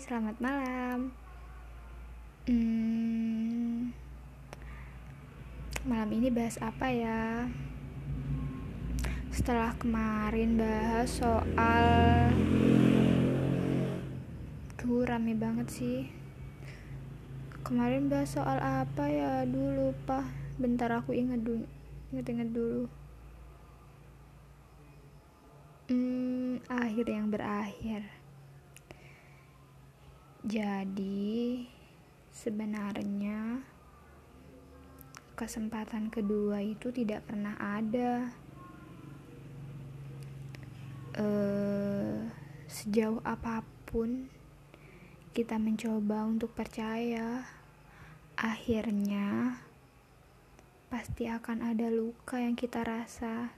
selamat malam. Hmm, malam ini bahas apa ya? Setelah kemarin bahas soal Duh, rame banget sih. Kemarin bahas soal apa ya? Dulu, lupa. Bentar aku inget dulu. Ingat-ingat dulu. Hmm, akhir yang berakhir. Jadi, sebenarnya kesempatan kedua itu tidak pernah ada. Uh, sejauh apa pun kita mencoba untuk percaya, akhirnya pasti akan ada luka yang kita rasa.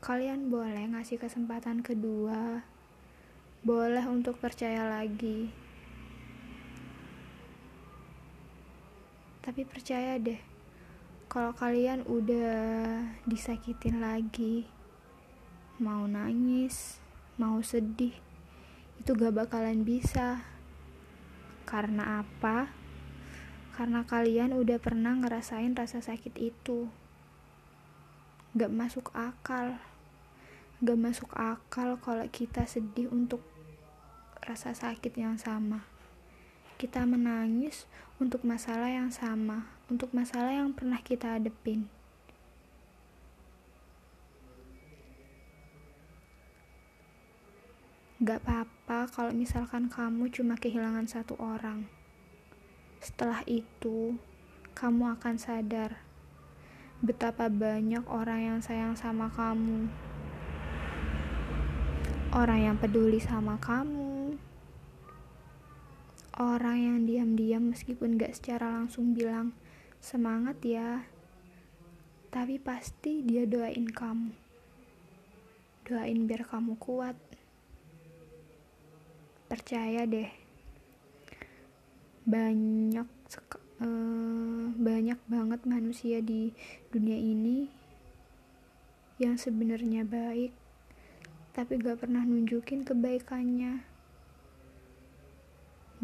Kalian boleh ngasih kesempatan kedua boleh untuk percaya lagi. Tapi percaya deh, kalau kalian udah disakitin lagi, mau nangis, mau sedih, itu gak bakalan bisa. Karena apa? Karena kalian udah pernah ngerasain rasa sakit itu. Gak masuk akal gak masuk akal kalau kita sedih untuk rasa sakit yang sama. Kita menangis untuk masalah yang sama, untuk masalah yang pernah kita hadepin. Gak apa-apa kalau misalkan kamu cuma kehilangan satu orang. Setelah itu, kamu akan sadar betapa banyak orang yang sayang sama kamu orang yang peduli sama kamu, orang yang diam-diam meskipun gak secara langsung bilang semangat ya, tapi pasti dia doain kamu, doain biar kamu kuat. Percaya deh, banyak uh, banyak banget manusia di dunia ini yang sebenarnya baik tapi gak pernah nunjukin kebaikannya.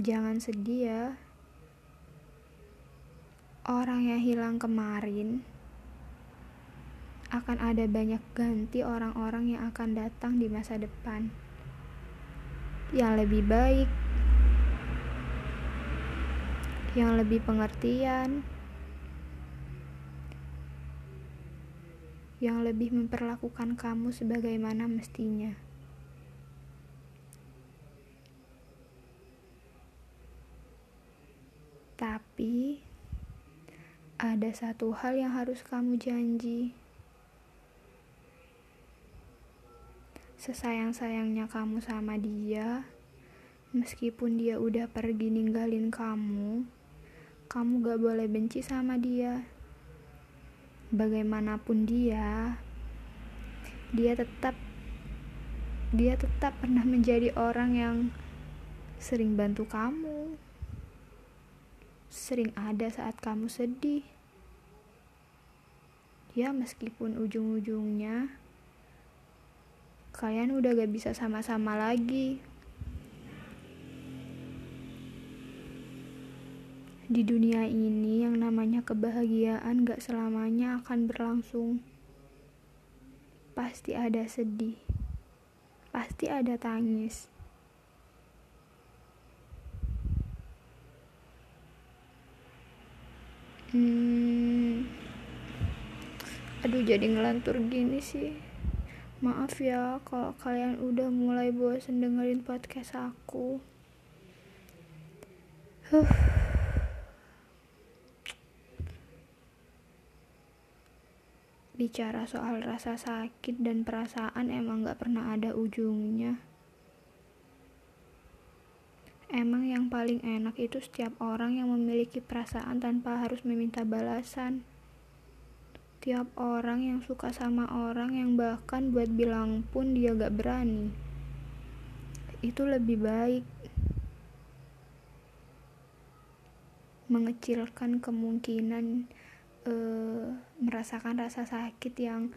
Jangan sedih ya. Orang yang hilang kemarin akan ada banyak ganti orang-orang yang akan datang di masa depan yang lebih baik, yang lebih pengertian, yang lebih memperlakukan kamu sebagaimana mestinya. Tapi ada satu hal yang harus kamu janji. Sesayang-sayangnya kamu sama dia, meskipun dia udah pergi ninggalin kamu, kamu gak boleh benci sama dia bagaimanapun dia dia tetap dia tetap pernah menjadi orang yang sering bantu kamu sering ada saat kamu sedih. Ya meskipun ujung-ujungnya kalian udah gak bisa sama-sama lagi Di dunia ini yang namanya kebahagiaan gak selamanya akan berlangsung. Pasti ada sedih. Pasti ada tangis. Hmm. Aduh jadi ngelantur gini sih. Maaf ya kalau kalian udah mulai bosan dengerin podcast aku. Huh. Bicara soal rasa sakit dan perasaan emang gak pernah ada ujungnya. Emang yang paling enak itu setiap orang yang memiliki perasaan tanpa harus meminta balasan. Tiap orang yang suka sama orang yang bahkan buat bilang pun dia gak berani. Itu lebih baik. Mengecilkan kemungkinan uh, merasakan rasa sakit yang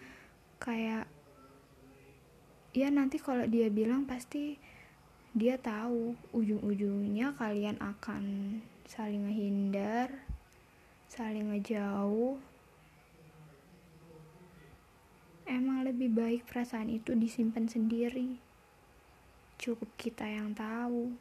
kayak ya nanti kalau dia bilang pasti dia tahu ujung-ujungnya kalian akan saling menghindar saling ngejauh. Emang lebih baik perasaan itu disimpan sendiri. Cukup kita yang tahu